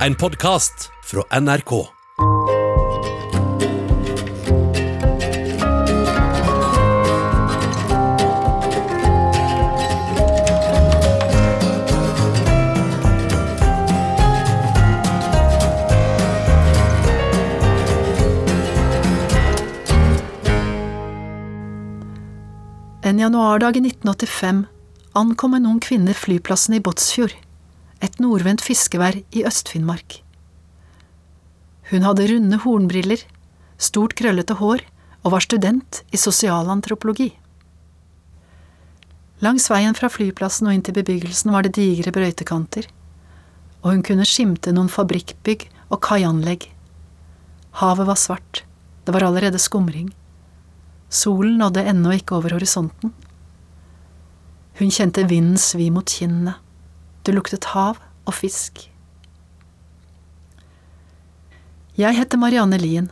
En podkast fra NRK. En januardag i 1985 ankom en ung kvinne flyplassen i Båtsfjord, et nordvendt fiskevær i Øst-Finnmark. Hun hadde runde hornbriller, stort krøllete hår og var student i sosialantropologi. Langs veien fra flyplassen og inn til bebyggelsen var det digre brøytekanter, og hun kunne skimte noen fabrikkbygg og kaianlegg. Havet var svart, det var allerede skumring. Solen nådde ennå ikke over horisonten. Hun kjente vinden svi mot kinnene. Det luktet hav og fisk. Jeg heter Marianne Lien,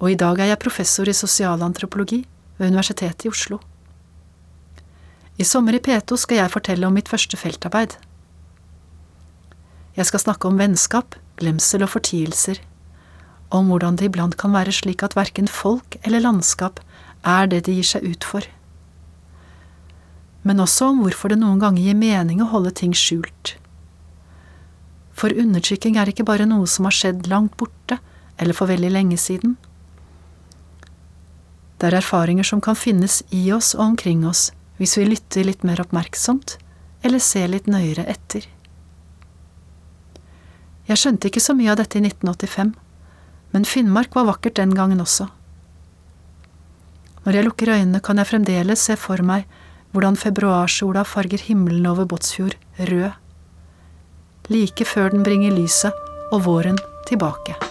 og i dag er jeg professor i sosialantropologi ved Universitetet i Oslo. I sommer i P2 skal jeg fortelle om mitt første feltarbeid. Jeg skal snakke om vennskap, glemsel og fortielser, om hvordan det iblant kan være slik at verken folk eller landskap er det de gir seg ut for. Men også om hvorfor det noen ganger gir mening å holde ting skjult. For undertrykking er ikke bare noe som har skjedd langt borte, eller for veldig lenge siden. Det er erfaringer som kan finnes i oss og omkring oss hvis vi lytter litt mer oppmerksomt, eller ser litt nøyere etter. Jeg skjønte ikke så mye av dette i 1985, men Finnmark var vakkert den gangen også. Når jeg lukker øynene, kan jeg fremdeles se for meg hvordan februarsola farger himmelen over Båtsfjord rød, like før den bringer lyset og våren tilbake.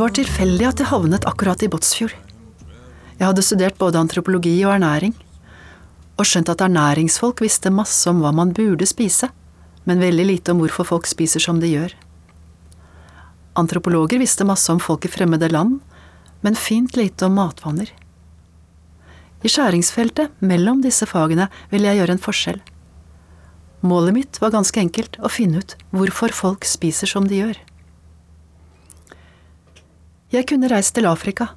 Det var tilfeldig at jeg havnet akkurat i Båtsfjord. Jeg hadde studert både antropologi og ernæring, og skjønt at ernæringsfolk visste masse om hva man burde spise, men veldig lite om hvorfor folk spiser som de gjør. Antropologer visste masse om folk i fremmede land, men fint lite om matvaner. I skjæringsfeltet mellom disse fagene ville jeg gjøre en forskjell. Målet mitt var ganske enkelt å finne ut hvorfor folk spiser som de gjør. Jeg kunne reist til Afrika.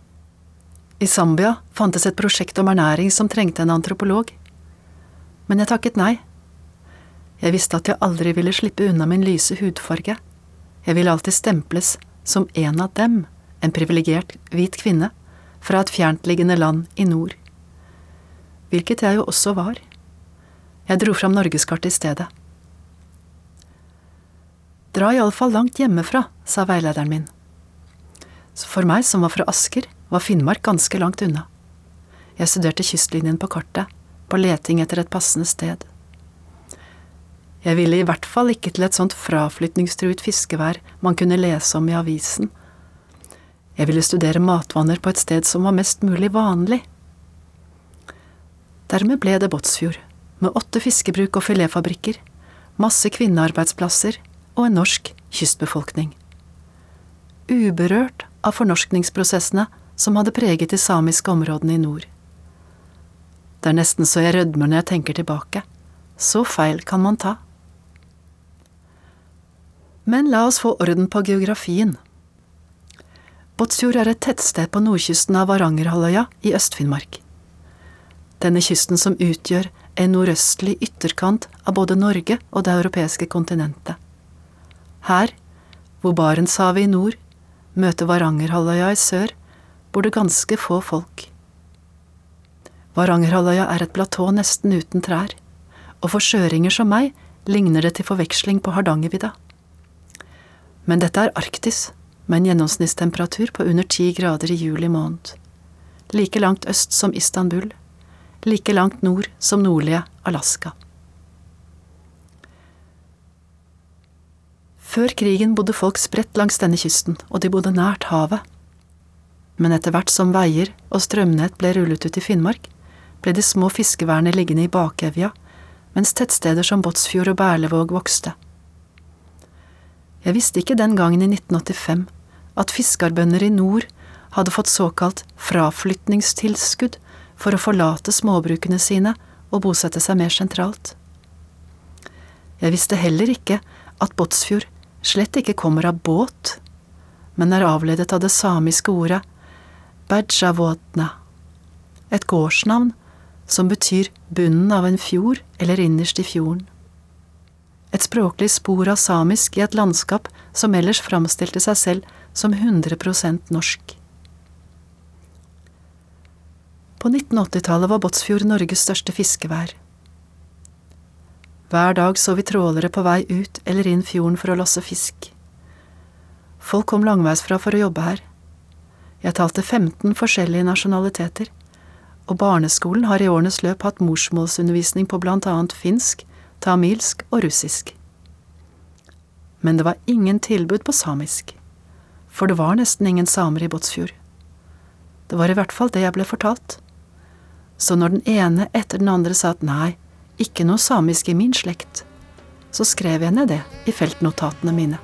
I Zambia fantes et prosjekt om ernæring som trengte en antropolog. Men jeg takket nei. Jeg visste at jeg aldri ville slippe unna min lyse hudfarge. Jeg ville alltid stemples som en av dem, en privilegert hvit kvinne, fra et fjerntliggende land i nord. Hvilket jeg jo også var. Jeg dro fram norgeskartet i stedet. Dra iallfall langt hjemmefra, sa veilederen min. Så for meg som var fra Asker, var Finnmark ganske langt unna. Jeg studerte kystlinjen på kartet, på leting etter et passende sted. Jeg ville i hvert fall ikke til et sånt fraflytningstruet fiskevær man kunne lese om i avisen. Jeg ville studere matvaner på et sted som var mest mulig vanlig. Dermed ble det Båtsfjord, med åtte fiskebruk og filetfabrikker, masse kvinnearbeidsplasser og en norsk kystbefolkning. Uberørt av fornorskningsprosessene som hadde preget de samiske områdene i nord. Det er nesten så jeg rødmer når jeg tenker tilbake. Så feil kan man ta. Men la oss få orden på geografien. Båtsfjord er et tettsted på nordkysten av Varangerhalvøya i Øst-Finnmark. Denne kysten som utgjør en nordøstlig ytterkant av både Norge og det europeiske kontinentet. Her, hvor Barentshavet i nord møter Varangerhalvøya i sør, bor det ganske få folk. Varangerhalvøya er et platå nesten uten trær, og for sjøringer som meg ligner det til forveksling på Hardangervidda. Men dette er Arktis, med en gjennomsnittstemperatur på under ti grader i juli måned. Like langt øst som Istanbul, like langt nord som nordlige Alaska. Før krigen bodde folk spredt langs denne kysten, og de bodde nært havet. Men etter hvert som veier og strømnett ble rullet ut i Finnmark, ble de små fiskeværene liggende i bakevja, mens tettsteder som Båtsfjord og Berlevåg vokste. Jeg visste ikke den gangen i 1985 at fiskarbønder i nord hadde fått såkalt fraflytningstilskudd for å forlate småbrukene sine og bosette seg mer sentralt. Jeg visste heller ikke at Båtsfjord slett ikke kommer av båt, men er avledet av det samiske ordet Bajavotna, et gårdsnavn som betyr bunnen av en fjord eller innerst i fjorden. Et språklig spor av samisk i et landskap som ellers framstilte seg selv som 100% norsk. På 1980-tallet var Båtsfjord Norges største fiskevær. Hver dag så vi trålere på vei ut eller inn fjorden for å losse fisk. Folk kom langveisfra for å jobbe her. Jeg talte 15 forskjellige nasjonaliteter, og barneskolen har i årenes løp hatt morsmålsundervisning på blant annet finsk, tamilsk og russisk. Men det var ingen tilbud på samisk, for det var nesten ingen samer i Båtsfjord. Det var i hvert fall det jeg ble fortalt. Så når den ene etter den andre sa at nei, ikke noe samisk i min slekt, så skrev jeg ned det i feltnotatene mine.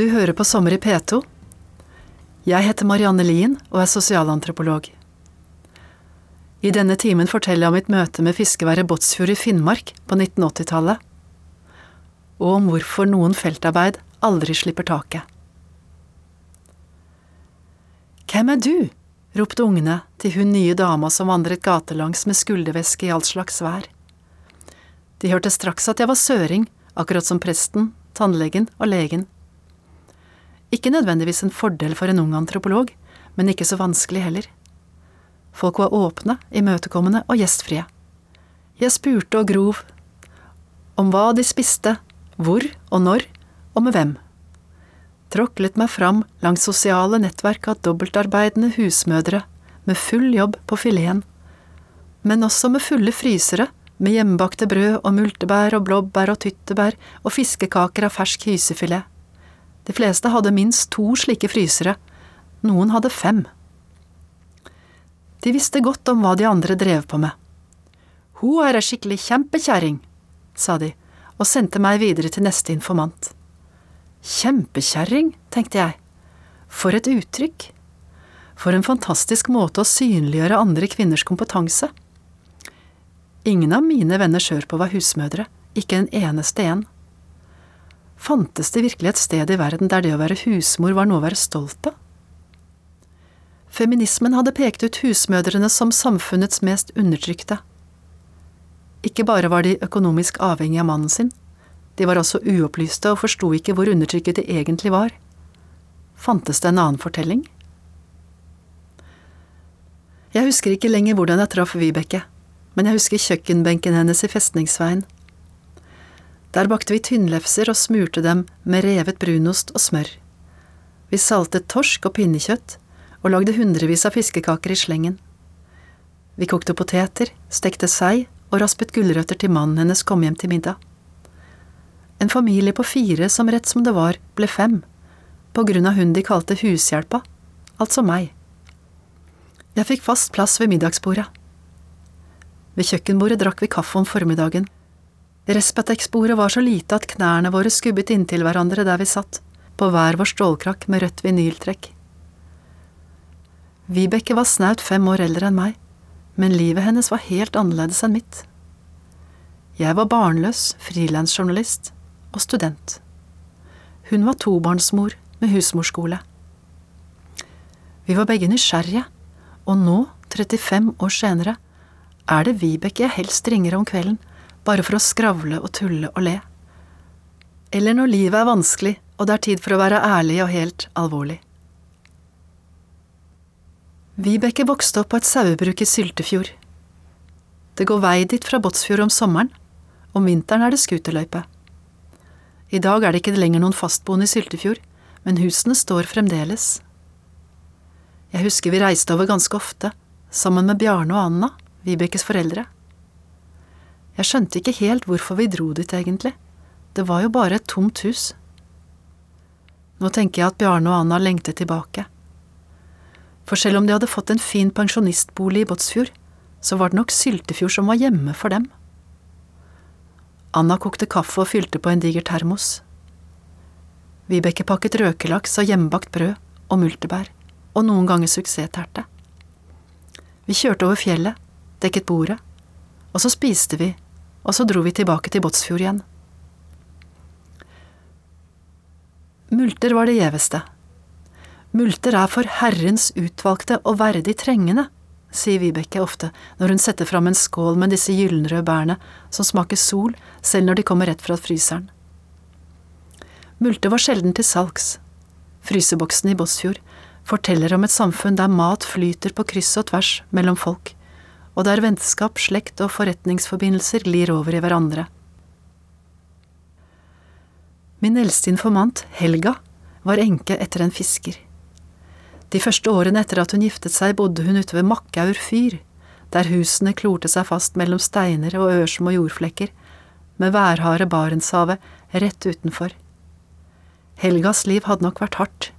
Du hører på Sommer i P2. Jeg heter Marianne Lien og er sosialantropolog. I denne timen forteller jeg om mitt møte med fiskeværet Båtsfjord i Finnmark på 1980-tallet, og om hvorfor noen feltarbeid aldri slipper taket. Hvem er du? ropte ungene til hun nye dama som vandret gatelangs med skulderveske i all slags vær. De hørte straks at jeg var søring, akkurat som presten, tannlegen og legen. Ikke nødvendigvis en fordel for en ung antropolog, men ikke så vanskelig heller. Folk var åpne, imøtekommende og gjestfrie. Jeg spurte og grov om hva de spiste, hvor og når, og med hvem. Tråklet meg fram langs sosiale nettverk av dobbeltarbeidende husmødre med full jobb på fileten, men også med fulle frysere med hjemmebakte brød og multebær og blåbær og tyttebær og fiskekaker av fersk hysefilet. De fleste hadde minst to slike frysere, noen hadde fem. De visste godt om hva de andre drev på med. Hun er ei skikkelig kjempekjerring, sa de, og sendte meg videre til neste informant. Kjempekjerring, tenkte jeg. For et uttrykk. For en fantastisk måte å synliggjøre andre kvinners kompetanse. Ingen av mine venner sørpå var husmødre, ikke en eneste en. Fantes det virkelig et sted i verden der det å være husmor var noe å være stolt av? Feminismen hadde pekt ut husmødrene som samfunnets mest undertrykte. Ikke bare var de økonomisk avhengige av mannen sin, de var også uopplyste og forsto ikke hvor undertrykket de egentlig var. Fantes det en annen fortelling? Jeg husker ikke lenger hvordan jeg traff Vibeke, men jeg husker kjøkkenbenken hennes i Festningsveien. Der bakte vi tynnlefser og smurte dem med revet brunost og smør. Vi saltet torsk og pinnekjøtt og lagde hundrevis av fiskekaker i slengen. Vi kokte poteter, stekte sei og raspet gulrøtter til mannen hennes kom hjem til middag. En familie på fire som rett som det var ble fem, på grunn av hun de kalte hushjelpa, altså meg. Jeg fikk fast plass ved middagsbordet. Ved kjøkkenbordet drakk vi kaffe om formiddagen. Respatex-bordet var så lite at knærne våre skubbet inntil hverandre der vi satt, på hver vår stålkrakk med rødt vinyltrekk. Vibeke var snaut fem år eldre enn meg, men livet hennes var helt annerledes enn mitt. Jeg var barnløs, frilansjournalist og student. Hun var tobarnsmor med husmorskole. Vi var begge nysgjerrige, og nå, 35 år senere, er det Vibeke jeg helst ringer om kvelden, bare for å skravle og tulle og le. Eller når livet er vanskelig og det er tid for å være ærlig og helt alvorlig. Vibeke vokste opp på et sauebruk i Syltefjord. Det går vei dit fra Båtsfjord om sommeren, om vinteren er det skuterløype. I dag er det ikke lenger noen fastboende i Syltefjord, men husene står fremdeles. Jeg husker vi reiste over ganske ofte, sammen med Bjarne og Anna, Vibekes foreldre. Jeg skjønte ikke helt hvorfor vi dro dit, egentlig. Det var jo bare et tomt hus. Nå tenker jeg at Bjarne og Anna lengtet tilbake. For selv om de hadde fått en fin pensjonistbolig i Båtsfjord, så var det nok Syltefjord som var hjemme for dem. Anna kokte kaffe og fylte på en diger termos. Vibeke pakket røkelaks og hjemmebakt brød og multebær, og noen ganger suksessterte. Vi kjørte over fjellet, dekket bordet, og så spiste vi, og så dro vi tilbake til Båtsfjord igjen. Multer var det gjeveste. Multer er for Herrens utvalgte og verdig trengende, sier Vibeke ofte når hun setter fram en skål med disse gyllenrøde bærene som smaker sol selv når de kommer rett fra fryseren. Multer var sjelden til salgs. Fryseboksen i Båtsfjord forteller om et samfunn der mat flyter på kryss og tvers mellom folk, og der vennskap, slekt og forretningsforbindelser glir over i hverandre. Min eldste informant, Helga, var enke etter en fisker. De første årene etter at hun giftet seg, bodde hun ute ved Makkaur fyr, der husene klorte seg fast mellom steiner og ørsmå jordflekker, med værharde Barentshavet rett utenfor. Helgas liv hadde nok vært hardt,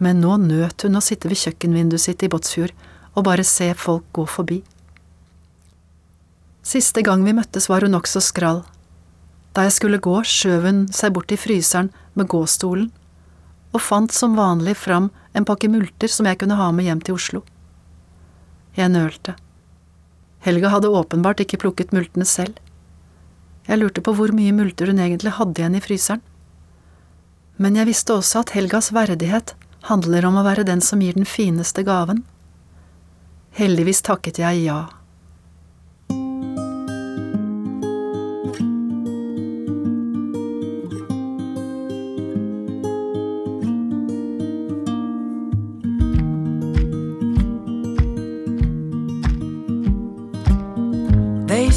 men nå nøt hun å sitte ved kjøkkenvinduet sitt i Båtsfjord og bare se folk gå forbi. Siste gang vi møttes var hun nokså skral. Da jeg skulle gå, skjøv hun seg bort til fryseren med gåstolen, og fant som vanlig fram en pakke multer som jeg kunne ha med hjem til Oslo. Jeg nølte. Helga hadde åpenbart ikke plukket multene selv. Jeg lurte på hvor mye multer hun egentlig hadde igjen i fryseren. Men jeg visste også at Helgas verdighet handler om å være den som gir den fineste gaven. Heldigvis takket jeg ja.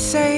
Say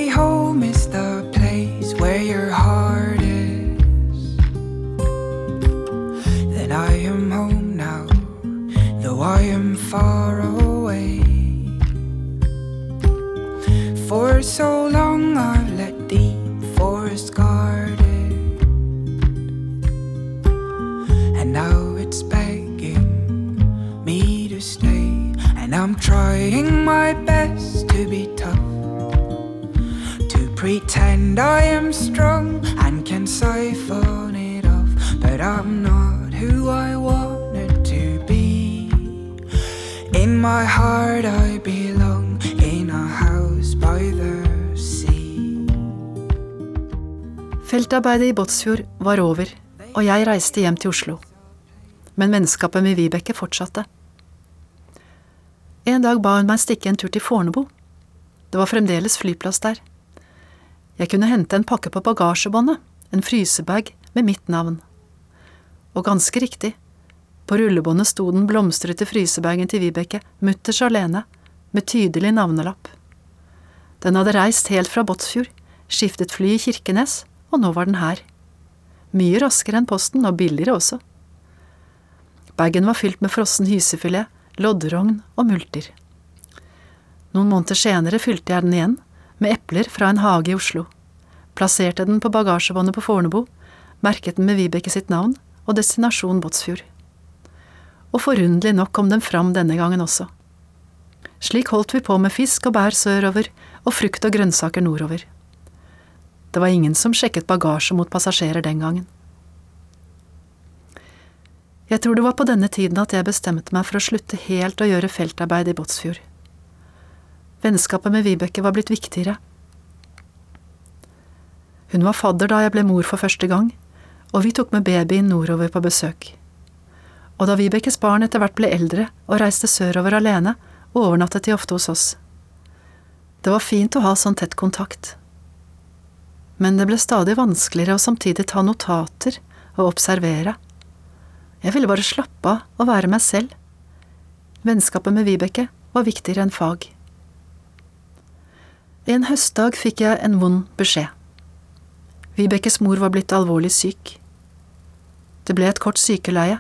Feltarbeidet i Båtsfjord var over, og jeg reiste hjem til Oslo. Men vennskapet med Vibeke fortsatte. En dag ba hun meg stikke en tur til Fornebu. Det var fremdeles flyplass der. Jeg kunne hente en pakke på bagasjebåndet, en frysebag med mitt navn. Og ganske riktig, på rullebåndet sto den blomstrete frysebagen til Vibeke, mutters alene, med tydelig navnelapp. Den hadde reist helt fra Båtsfjord, skiftet fly i Kirkenes, og nå var den her. Mye raskere enn posten, og billigere også. Bagen var fylt med frossen hysefilet, lodderogn og multer. Noen måneder senere fylte jeg den igjen, med epler fra en hage i Oslo, plasserte den på bagasjebåndet på Fornebu, merket den med Vibeke sitt navn og destinasjon Båtsfjord. Og forunderlig nok kom den fram denne gangen også. Slik holdt vi på med fisk og bær sørover og frukt og grønnsaker nordover. Det var ingen som sjekket bagasje mot passasjerer den gangen. Jeg tror det var på denne tiden at jeg bestemte meg for å slutte helt å gjøre feltarbeid i Båtsfjord. Vennskapet med Vibeke var blitt viktigere. Hun var fadder da jeg ble mor for første gang, og vi tok med babyen nordover på besøk. Og da Vibekes barn etter hvert ble eldre og reiste sørover alene, overnattet de ofte hos oss. Det var fint å ha sånn tett kontakt. Men det ble stadig vanskeligere å samtidig ta notater og observere. Jeg ville bare slappe av og være meg selv. Vennskapet med Vibeke var viktigere enn fag. En høstdag fikk jeg en vond beskjed. Vibekes mor var blitt alvorlig syk. Det ble et kort sykeleie,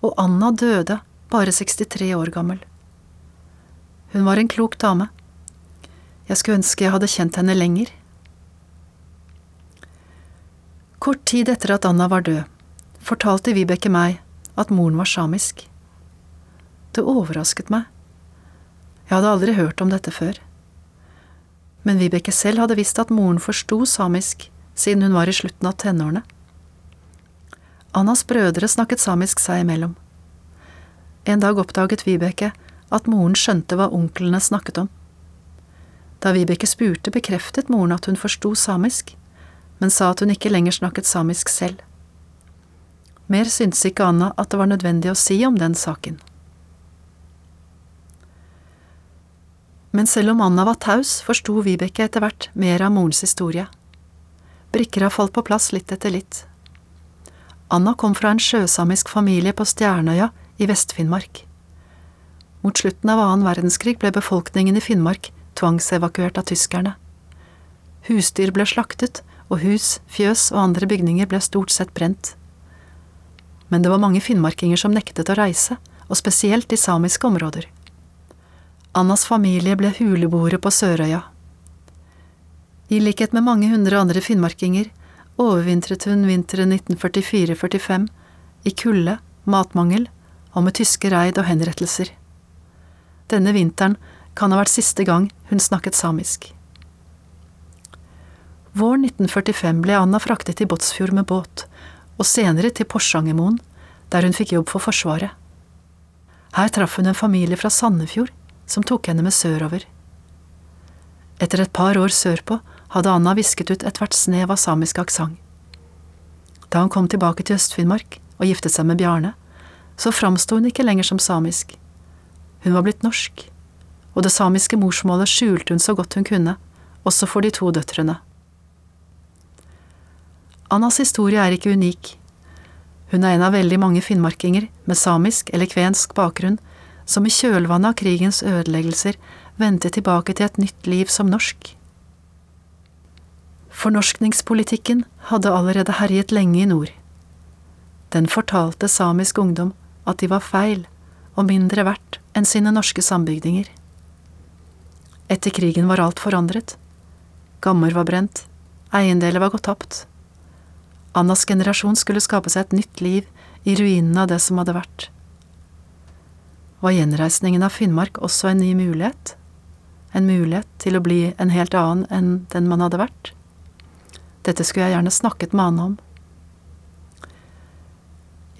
og Anna døde, bare 63 år gammel. Hun var en klok dame. Jeg skulle ønske jeg hadde kjent henne lenger. Kort tid etter at Anna var død, fortalte Vibeke meg at moren var samisk. Det overrasket meg. Jeg hadde aldri hørt om dette før. Men Vibeke selv hadde visst at moren forsto samisk siden hun var i slutten av tenårene. Annas brødre snakket samisk seg imellom. En dag oppdaget Vibeke at moren skjønte hva onklene snakket om. Da Vibeke spurte, bekreftet moren at hun forsto samisk, men sa at hun ikke lenger snakket samisk selv. Mer syntes ikke Anna at det var nødvendig å si om den saken. Men selv om Anna var taus, forsto Vibeke etter hvert mer av morens historie. Brikker har falt på plass litt etter litt. Anna kom fra en sjøsamisk familie på Stjernøya i Vest-Finnmark. Mot slutten av annen verdenskrig ble befolkningen i Finnmark tvangsevakuert av tyskerne. Husdyr ble slaktet, og hus, fjøs og andre bygninger ble stort sett brent. Men det var mange finnmarkinger som nektet å reise, og spesielt i samiske områder. Annas familie ble huleboere på Sørøya. I likhet med mange hundre andre finnmarkinger overvintret hun vinteren 1944–45 i kulde, matmangel og med tyske reid og henrettelser. Denne vinteren kan ha vært siste gang hun snakket samisk. Våren 1945 ble Anna fraktet til Båtsfjord med båt, og senere til Porsangermoen, der hun fikk jobb for Forsvaret. Her traff hun en familie fra Sandefjord som tok henne med sørover. Etter et par år sørpå hadde Anna visket ut ethvert snev av samisk aksent. Da hun kom tilbake til Øst-Finnmark og giftet seg med Bjarne, så framsto hun ikke lenger som samisk. Hun var blitt norsk, og det samiske morsmålet skjulte hun så godt hun kunne, også for de to døtrene. Annas historie er ikke unik. Hun er en av veldig mange finnmarkinger med samisk eller kvensk bakgrunn som i kjølvannet av krigens ødeleggelser vendte tilbake til et nytt liv som norsk. Fornorskningspolitikken hadde allerede herjet lenge i nord. Den fortalte samisk ungdom at de var feil og mindre verdt enn sine norske sambygdinger. Etter krigen var alt forandret. Gammer var brent, eiendeler var gått tapt. Annas generasjon skulle skape seg et nytt liv i ruinene av det som hadde vært. Var gjenreisningen av Finnmark også en ny mulighet? En mulighet til å bli en helt annen enn den man hadde vært? Dette skulle jeg gjerne snakket med Anne om.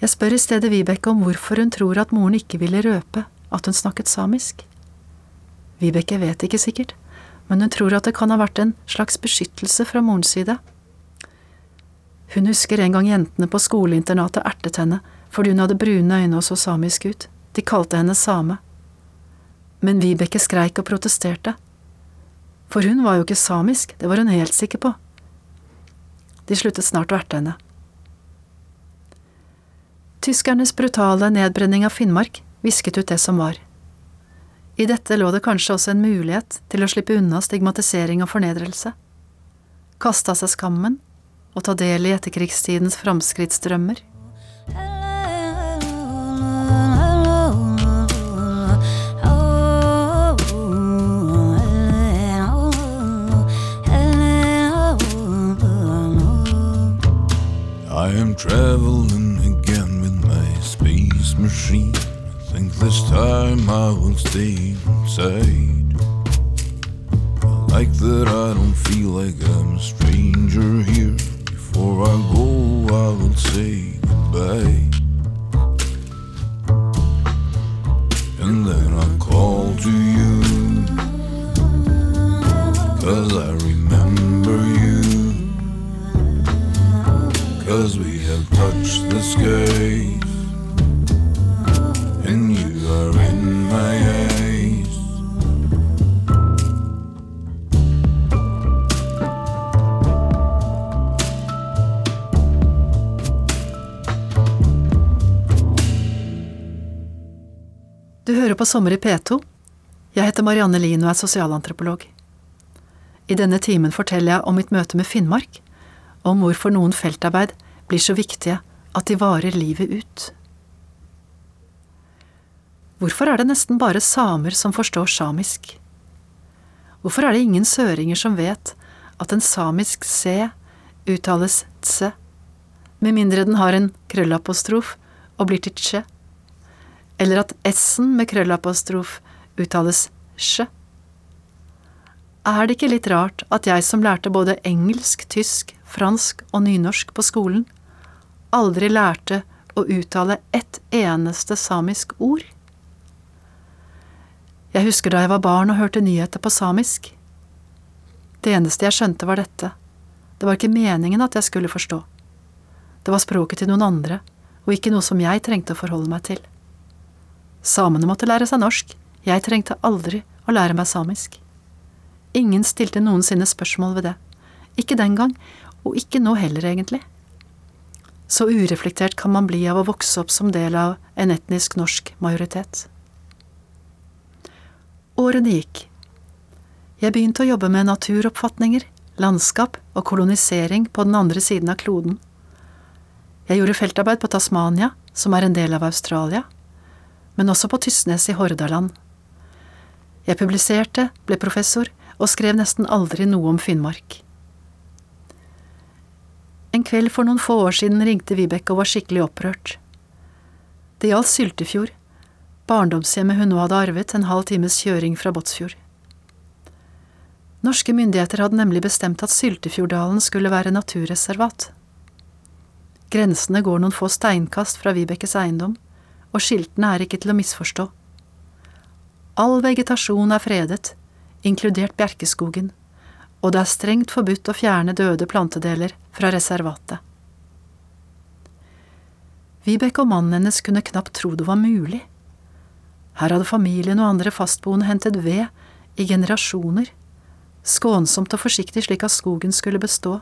Jeg spør i stedet Vibeke om hvorfor hun tror at moren ikke ville røpe at hun snakket samisk. Vibeke vet ikke sikkert, men hun tror at det kan ha vært en slags beskyttelse fra morens side. Hun husker en gang jentene på skoleinternatet ertet henne fordi hun hadde brune øyne og så samisk ut, de kalte henne same. Men Vibeke skreik og protesterte. For hun var jo ikke samisk, det var hun helt sikker på. De sluttet snart å erte henne. Tyskernes brutale nedbrenning av Finnmark visket ut det som var. I dette lå det kanskje også en mulighet til å slippe unna stigmatisering og fornedrelse. Kasta seg skammen og ta del i etterkrigstidens framskrittsdrømmer. I am traveling again with my space machine. I think this time I will stay inside. I like that I don't feel like I'm a stranger here. Before I go, I will say goodbye. And then I call to you. Cause I remember you. Cause we have touched the skies And you are in my Sommer i P2. Jeg heter Marianne Lien og er sosialantropolog. I denne timen forteller jeg om mitt møte med Finnmark, og om hvorfor noen feltarbeid blir så viktige at de varer livet ut. Hvorfor er det nesten bare samer som forstår samisk? Hvorfor er det ingen søringer som vet at en samisk C uttales tse, med mindre den har en krøllapostrof og blir til tsje? Eller at s-en med krøllapostrof uttales sj. Er det ikke litt rart at jeg som lærte både engelsk, tysk, fransk og nynorsk på skolen, aldri lærte å uttale ett eneste samisk ord? Jeg husker da jeg var barn og hørte nyheter på samisk. Det eneste jeg skjønte var dette, det var ikke meningen at jeg skulle forstå. Det var språket til noen andre, og ikke noe som jeg trengte å forholde meg til. Samene måtte lære seg norsk, jeg trengte aldri å lære meg samisk. Ingen stilte noensinne spørsmål ved det, ikke den gang, og ikke nå heller, egentlig. Så ureflektert kan man bli av å vokse opp som del av en etnisk norsk majoritet. Årene gikk. Jeg begynte å jobbe med naturoppfatninger, landskap og kolonisering på den andre siden av kloden. Jeg gjorde feltarbeid på Tasmania, som er en del av Australia, men også på Tysnes i Hordaland. Jeg publiserte, ble professor og skrev nesten aldri noe om Finnmark. En kveld for noen få år siden ringte Vibeke og var skikkelig opprørt. Det gjaldt Syltefjord, barndomshjemmet hun nå hadde arvet en halv times kjøring fra Båtsfjord. Norske myndigheter hadde nemlig bestemt at Syltefjorddalen skulle være naturreservat. Grensene går noen få steinkast fra Vibekes eiendom, og skiltene er ikke til å misforstå. All vegetasjon er fredet, inkludert bjerkeskogen, og det er strengt forbudt å fjerne døde plantedeler fra reservatet. Vibeke og mannen hennes kunne knapt tro det var mulig. Her hadde familien og andre fastboende hentet ved i generasjoner, skånsomt og forsiktig slik at skogen skulle bestå,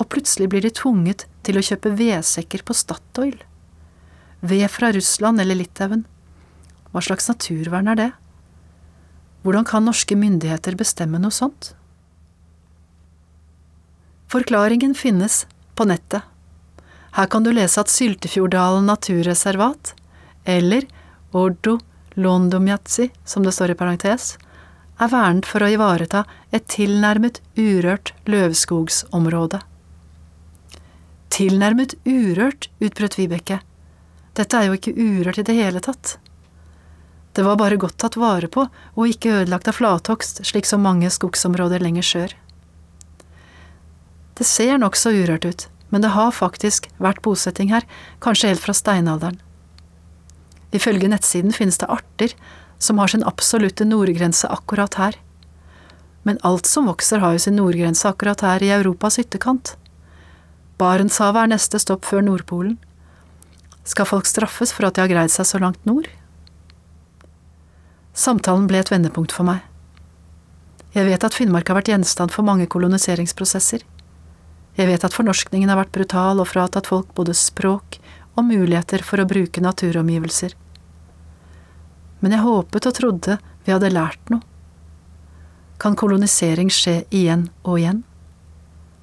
og plutselig blir de tvunget til å kjøpe vedsekker på Statoil. Ved fra Russland eller Litauen. Hva slags naturvern er det? Hvordan kan norske myndigheter bestemme noe sånt? Forklaringen finnes på nettet. Her kan du lese at Syltefjorddalen naturreservat, eller Ordo Londomjatsi, som det står i parentes, er vernet for å ivareta et tilnærmet urørt løvskogsområde. Tilnærmet urørt, utbrøt Vibeke. Dette er jo ikke urørt i det hele tatt. Det var bare godt tatt vare på og ikke ødelagt av flathogst, slik som mange skogsområder lenger sør. Det ser nokså urørt ut, men det har faktisk vært bosetting her, kanskje helt fra steinalderen. Ifølge nettsiden finnes det arter som har sin absolutte nordgrense akkurat her. Men alt som vokser har jo sin nordgrense akkurat her i Europas ytterkant. Barentshavet er neste stopp før Nordpolen. Skal folk straffes for at de har greid seg så langt nord? Samtalen ble et vendepunkt for meg. Jeg vet at Finnmark har vært gjenstand for mange koloniseringsprosesser. Jeg vet at fornorskningen har vært brutal og fratatt folk både språk og muligheter for å bruke naturomgivelser. Men jeg håpet og trodde vi hadde lært noe. Kan kolonisering skje igjen og igjen?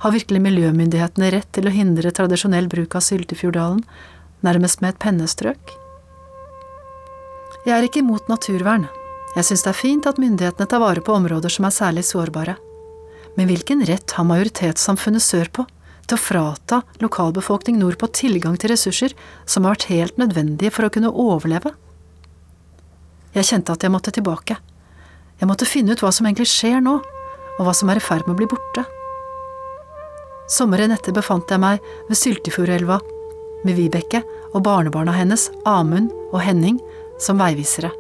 Har virkelig miljømyndighetene rett til å hindre tradisjonell bruk av Syltefjorddalen nærmest med et pennestrøk. Jeg er ikke imot naturvern. Jeg syns det er fint at myndighetene tar vare på områder som er særlig sårbare. Men hvilken rett har majoritetssamfunnet sørpå til å frata lokalbefolkning nordpå tilgang til ressurser som har vært helt nødvendige for å kunne overleve? Jeg kjente at jeg måtte tilbake. Jeg måtte finne ut hva som egentlig skjer nå, og hva som er i ferd med å bli borte. Sommeren etter befant jeg meg ved Syltefjordelva med Vibeke og barnebarna hennes, Amund og Henning, som veivisere.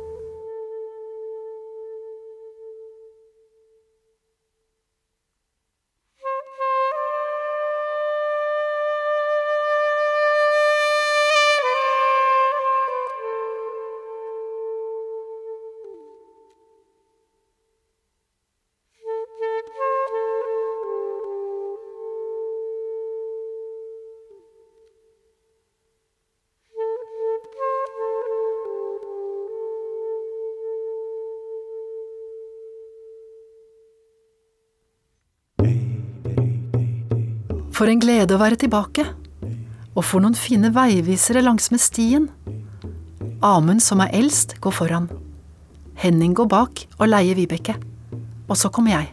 For en glede å være tilbake. Og for noen fine veivisere langsmed stien. Amund, som er eldst, går foran. Henning går bak og leier Vibeke. Og så kommer jeg.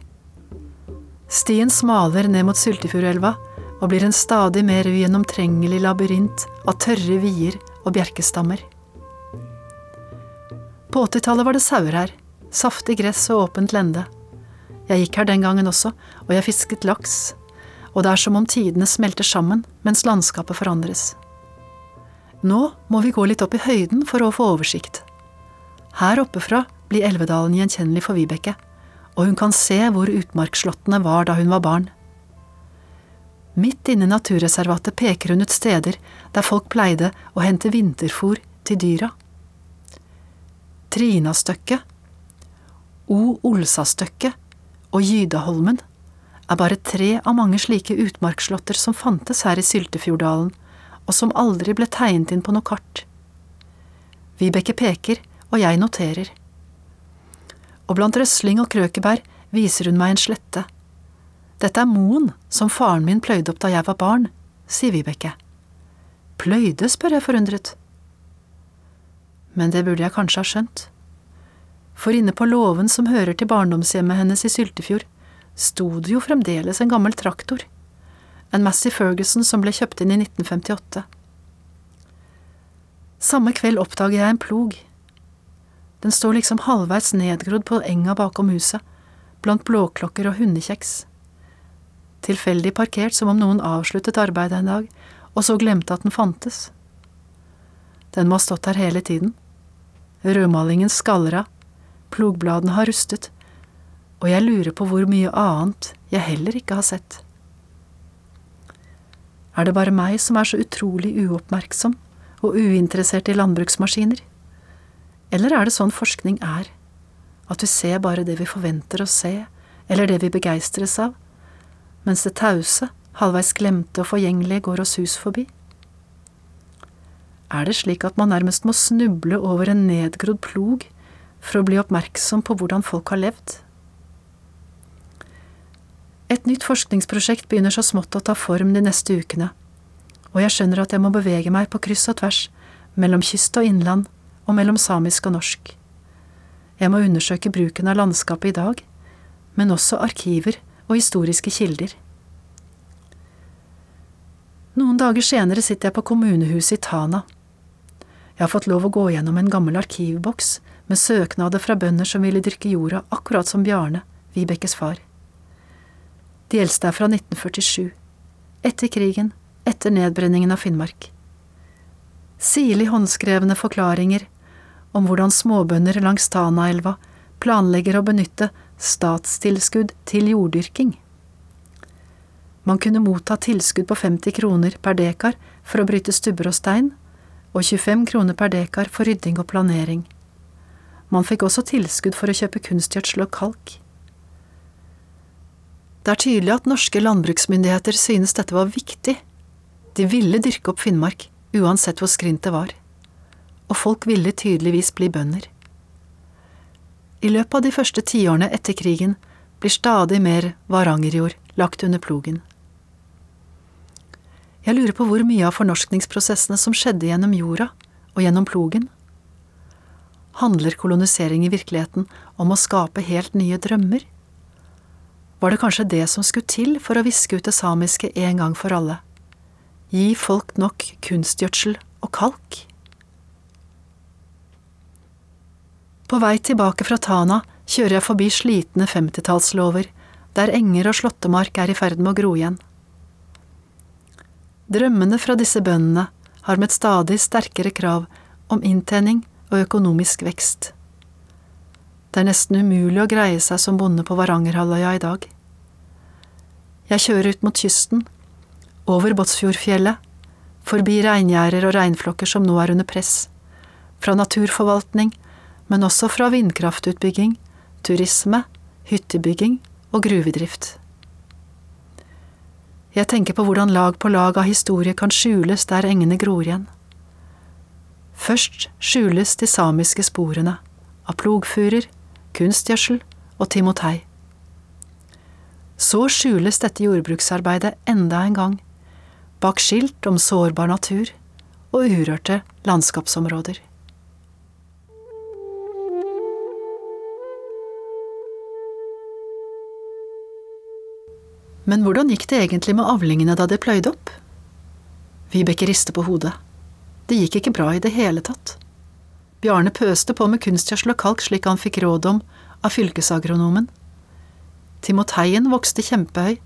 Stien smaler ned mot Syltefjordelva og blir en stadig mer ugjennomtrengelig labyrint av tørre vier og bjerkestammer. På 80-tallet var det sauer her, saftig gress og åpent lende. Jeg gikk her den gangen også, og jeg fisket laks, og det er som om tidene smelter sammen mens landskapet forandres. Nå må vi gå litt opp i høyden for å få oversikt. Her oppe fra blir Elvedalen gjenkjennelig for Vibeke, og hun kan se hvor utmarksslåttene var da hun var barn. Midt inne i naturreservatet peker hun ut steder der folk pleide å hente vinterfôr til dyra. Trinastøkket, O. Olsastøkket og Gydaholmen er bare tre av mange slike utmarksslåtter som fantes her i Syltefjorddalen, og som aldri ble tegnet inn på noe kart. Vibeke peker, og jeg noterer. Og blant røsling og krøkebær viser hun meg en slette. Dette er moen som faren min pløyde opp da jeg var barn, sier Vibeke. Pløyde, spør jeg forundret men det burde jeg kanskje ha skjønt. For inne på låven som hører til barndomshjemmet hennes i Syltefjord, sto det jo fremdeles en gammel traktor, en Massey Ferguson som ble kjøpt inn i 1958. Samme kveld oppdager jeg en plog. Den står liksom halvveis nedgrodd på enga bakom huset, blant blåklokker og hundekjeks. Tilfeldig parkert som om noen avsluttet arbeidet en dag, og så glemte at den fantes. Den må ha stått her hele tiden. Rødmalingen skaller av, plogbladene har rustet, og jeg lurer på hvor mye annet jeg heller ikke har sett. Er det bare meg som er så utrolig uoppmerksom og uinteressert i landbruksmaskiner? Eller er det sånn forskning er, at vi ser bare det vi forventer å se, eller det vi begeistres av, mens det tause, halvveis glemte og forgjengelige går oss hus forbi? Er det slik at man nærmest må snuble over en nedgrodd plog for å bli oppmerksom på hvordan folk har levd? Et nytt forskningsprosjekt begynner så smått å ta form de neste ukene, og jeg skjønner at jeg må bevege meg på kryss og tvers mellom kyst og innland og mellom samisk og norsk. Jeg må undersøke bruken av landskapet i dag, men også arkiver og historiske kilder. Noen dager senere sitter jeg på kommunehuset i Tana. Jeg har fått lov å gå gjennom en gammel arkivboks med søknader fra bønder som ville dyrke jorda akkurat som Bjarne, Vibekes far. De eldste er fra 1947, etter krigen, etter nedbrenningen av Finnmark. Sirlig håndskrevne forklaringer om hvordan småbønder langs Tanaelva planlegger å benytte statstilskudd til jorddyrking. Man kunne motta tilskudd på 50 kroner per dekar for å bryte stubber og stein, og 25 kroner per dekar for rydding og planering. Man fikk også tilskudd for å kjøpe kunstgjødsel og kalk. Det er tydelig at norske landbruksmyndigheter synes dette var viktig. De ville dyrke opp Finnmark, uansett hvor skrint det var. Og folk ville tydeligvis bli bønder. I løpet av de første tiårene etter krigen blir stadig mer varangerjord lagt under plogen. Jeg lurer på hvor mye av fornorskningsprosessene som skjedde gjennom jorda og gjennom plogen. Handler kolonisering i virkeligheten om å skape helt nye drømmer? Var det kanskje det som skulle til for å viske ut det samiske en gang for alle? Gi folk nok kunstgjødsel og kalk? På vei tilbake fra Tana kjører jeg forbi slitne femtitallslåver, der enger og slåttemark er i ferd med å gro igjen. Drømmene fra disse bøndene har et stadig sterkere krav om inntjening og økonomisk vekst. Det er nesten umulig å greie seg som bonde på Varangerhalvøya i dag. Jeg kjører ut mot kysten, over Båtsfjordfjellet, forbi reingjerder og reinflokker som nå er under press, fra naturforvaltning, men også fra vindkraftutbygging, turisme, hyttebygging og gruvedrift. Jeg tenker på hvordan lag på lag av historie kan skjules der engene gror igjen. Først skjules de samiske sporene, av plogfurer, kunstgjødsel og timotei. Så skjules dette jordbruksarbeidet enda en gang, bak skilt om sårbar natur og urørte landskapsområder. Men hvordan gikk det egentlig med avlingene da de pløyde opp? Vibeke rister på hodet. Det gikk ikke bra i det hele tatt. Bjarne pøste på med kunstgjødsel og kalk slik han fikk råd om av fylkesagronomen. Timoteien vokste kjempehøy,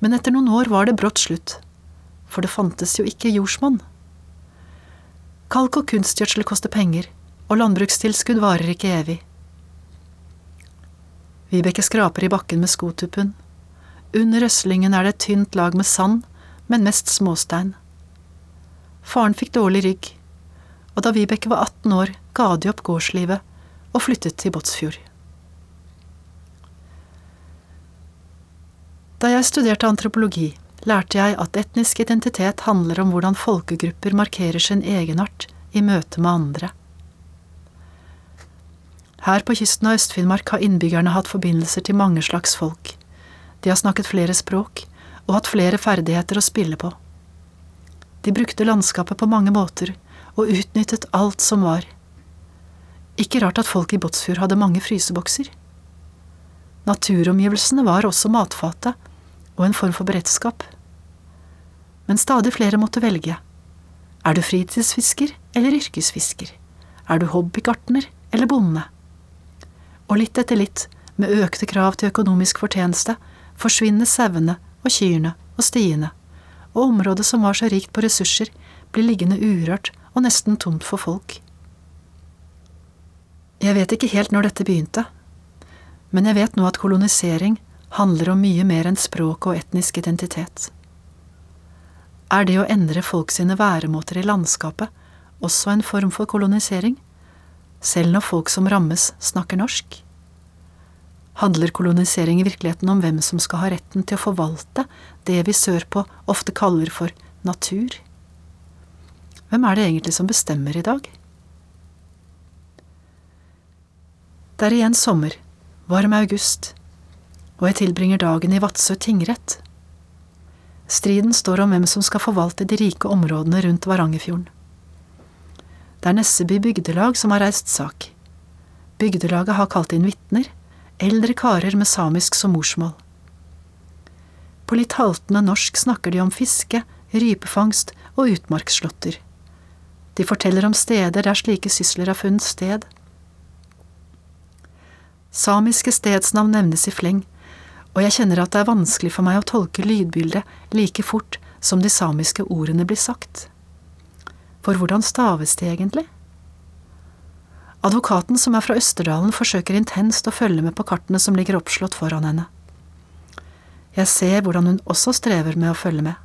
men etter noen år var det brått slutt, for det fantes jo ikke jordsmonn. Kalk og kunstgjødsel koster penger, og landbrukstilskudd varer ikke evig. Vibeke skraper i bakken med skotuppen. Under røslingen er det et tynt lag med sand, men mest småstein. Faren fikk dårlig rygg, og da Vibeke var 18 år, ga de opp gårdslivet og flyttet til Båtsfjord. Da jeg studerte antropologi, lærte jeg at etnisk identitet handler om hvordan folkegrupper markerer sin egenart i møte med andre. Her på kysten av Øst-Finnmark har innbyggerne hatt forbindelser til mange slags folk. De har snakket flere språk og hatt flere ferdigheter å spille på. De brukte landskapet på mange måter og utnyttet alt som var. Ikke rart at folk i Båtsfjord hadde mange frysebokser. Naturomgivelsene var også matfatet og en form for beredskap. Men stadig flere måtte velge. Er du fritidsfisker eller yrkesfisker? Er du hobbygartner eller bonde? Og litt etter litt, med økte krav til økonomisk fortjeneste, forsvinner sauene og kyrne og stiene, og området som var så rikt på ressurser, blir liggende urørt og nesten tomt for folk. Jeg vet ikke helt når dette begynte, men jeg vet nå at kolonisering handler om mye mer enn språk og etnisk identitet. Er det å endre folk sine væremåter i landskapet også en form for kolonisering, selv når folk som rammes, snakker norsk? Handler kolonisering i virkeligheten om hvem som skal ha retten til å forvalte det vi sørpå ofte kaller for natur? Hvem er det egentlig som bestemmer i dag? Det er igjen sommer, varm august, og jeg tilbringer dagen i Vadsø tingrett. Striden står om hvem som skal forvalte de rike områdene rundt Varangerfjorden. Det er Nesseby bygdelag som har reist sak. Bygdelaget har kalt inn vitner, eldre karer med samisk som morsmål. På litt haltende norsk snakker de om fiske, rypefangst og utmarksslåtter. De forteller om steder der slike sysler har funnet sted. Samiske stedsnavn nevnes i fleng, og jeg kjenner at det er vanskelig for meg å tolke lydbildet like fort som de samiske ordene blir sagt. For hvordan staves de egentlig? Advokaten som er fra Østerdalen forsøker intenst å følge med på kartene som ligger oppslått foran henne. Jeg ser hvordan hun også strever med å følge med.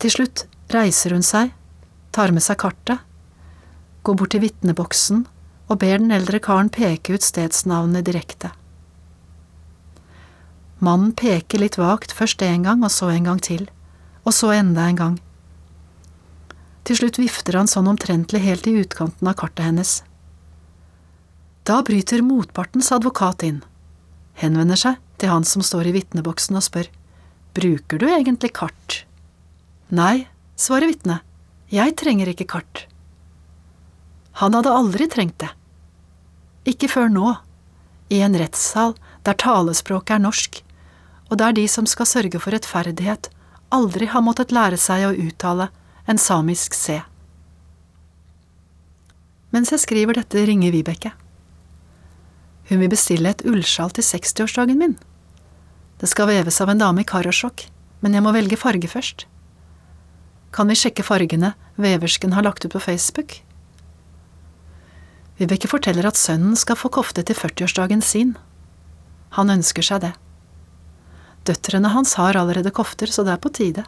Til slutt reiser hun seg, tar med seg kartet, går bort til vitneboksen og ber den eldre karen peke ut stedsnavnet direkte. Mannen peker litt vagt, først en gang og så en gang til, og så enda en gang. Til slutt vifter han sånn omtrentlig helt i utkanten av kartet hennes. Da bryter motpartens advokat inn, henvender seg til han som står i vitneboksen og spør, bruker du egentlig kart? Nei, svarer vitnet, jeg trenger ikke kart. Han hadde aldri trengt det. Ikke før nå, i en rettssal der talespråket er norsk, og der de som skal sørge for rettferdighet, aldri har måttet lære seg å uttale en samisk C. Mens jeg skriver dette, ringer Vibeke. Hun vil bestille et ullsjal til 60-årsdagen min. Det skal veves av en dame i Karasjok, men jeg må velge farge først. Kan vi sjekke fargene veversken har lagt ut på Facebook? Vibeke forteller at sønnen skal få kofte til 40-årsdagen sin. Han ønsker seg det. Døtrene hans har allerede kofter, så det er på tide.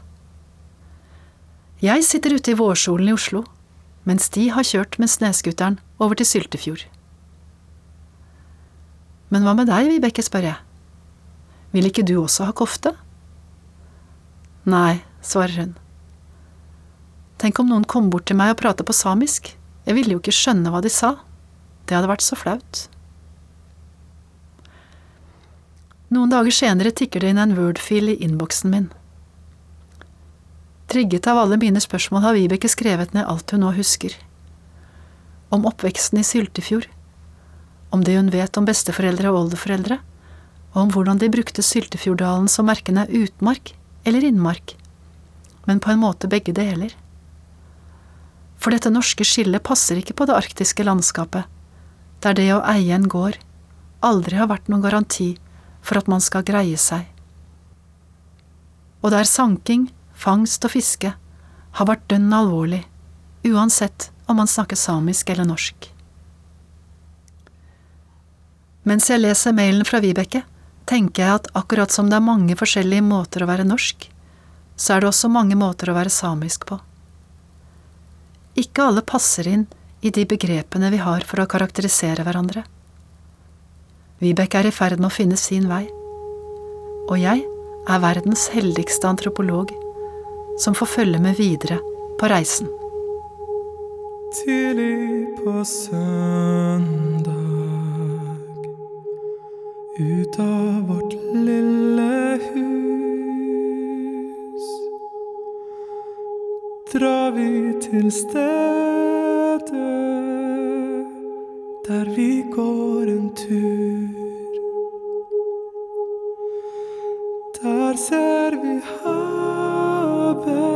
Jeg sitter ute i vårsolen i Oslo, mens de har kjørt med snøscooteren over til Syltefjord. Men hva med deg, Vibeke, spør jeg. Vil ikke du også ha kofte? Nei, svarer hun. Tenk om noen kom bort til meg og pratet på samisk, jeg ville jo ikke skjønne hva de sa, det hadde vært så flaut. Noen dager senere tikker det inn en Word-fil i innboksen min. Trigget av alle mine spørsmål har Vibeke skrevet ned alt hun nå husker. Om oppveksten i Syltefjord, om det hun vet om besteforeldre og oldeforeldre, og om hvordan de brukte Syltefjorddalen som verken er utmark eller innmark, men på en måte begge deler. For dette norske skillet passer ikke på det arktiske landskapet, der det å eie en gård aldri har vært noen garanti for at man skal greie seg. Og der sanking, fangst og fiske har vært dønn alvorlig, uansett om man snakker samisk eller norsk. Mens jeg leser mailen fra Vibeke, tenker jeg at akkurat som det er mange forskjellige måter å være norsk, så er det også mange måter å være samisk på. Ikke alle passer inn i de begrepene vi har for å karakterisere hverandre. Vibeke er i ferd med å finne sin vei. Og jeg er verdens heldigste antropolog som får følge med videre på reisen. Tidlig på søndag ut av vårt lille hus drar vi til stedet der vi går en tur. Ser vi havet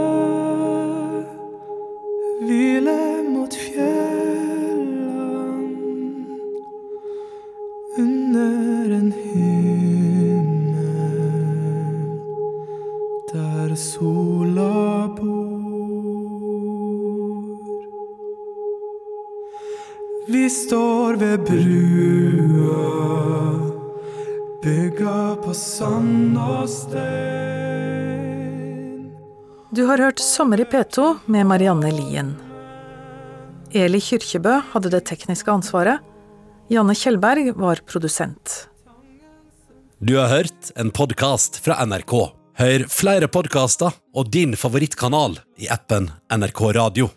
Sommer i P2 med Marianne Lien. Eli Kyrkjebø hadde det tekniske ansvaret. Janne Kjellberg var produsent. Du har hørt en podkast fra NRK. Hør flere podkaster og din favorittkanal i appen NRK Radio.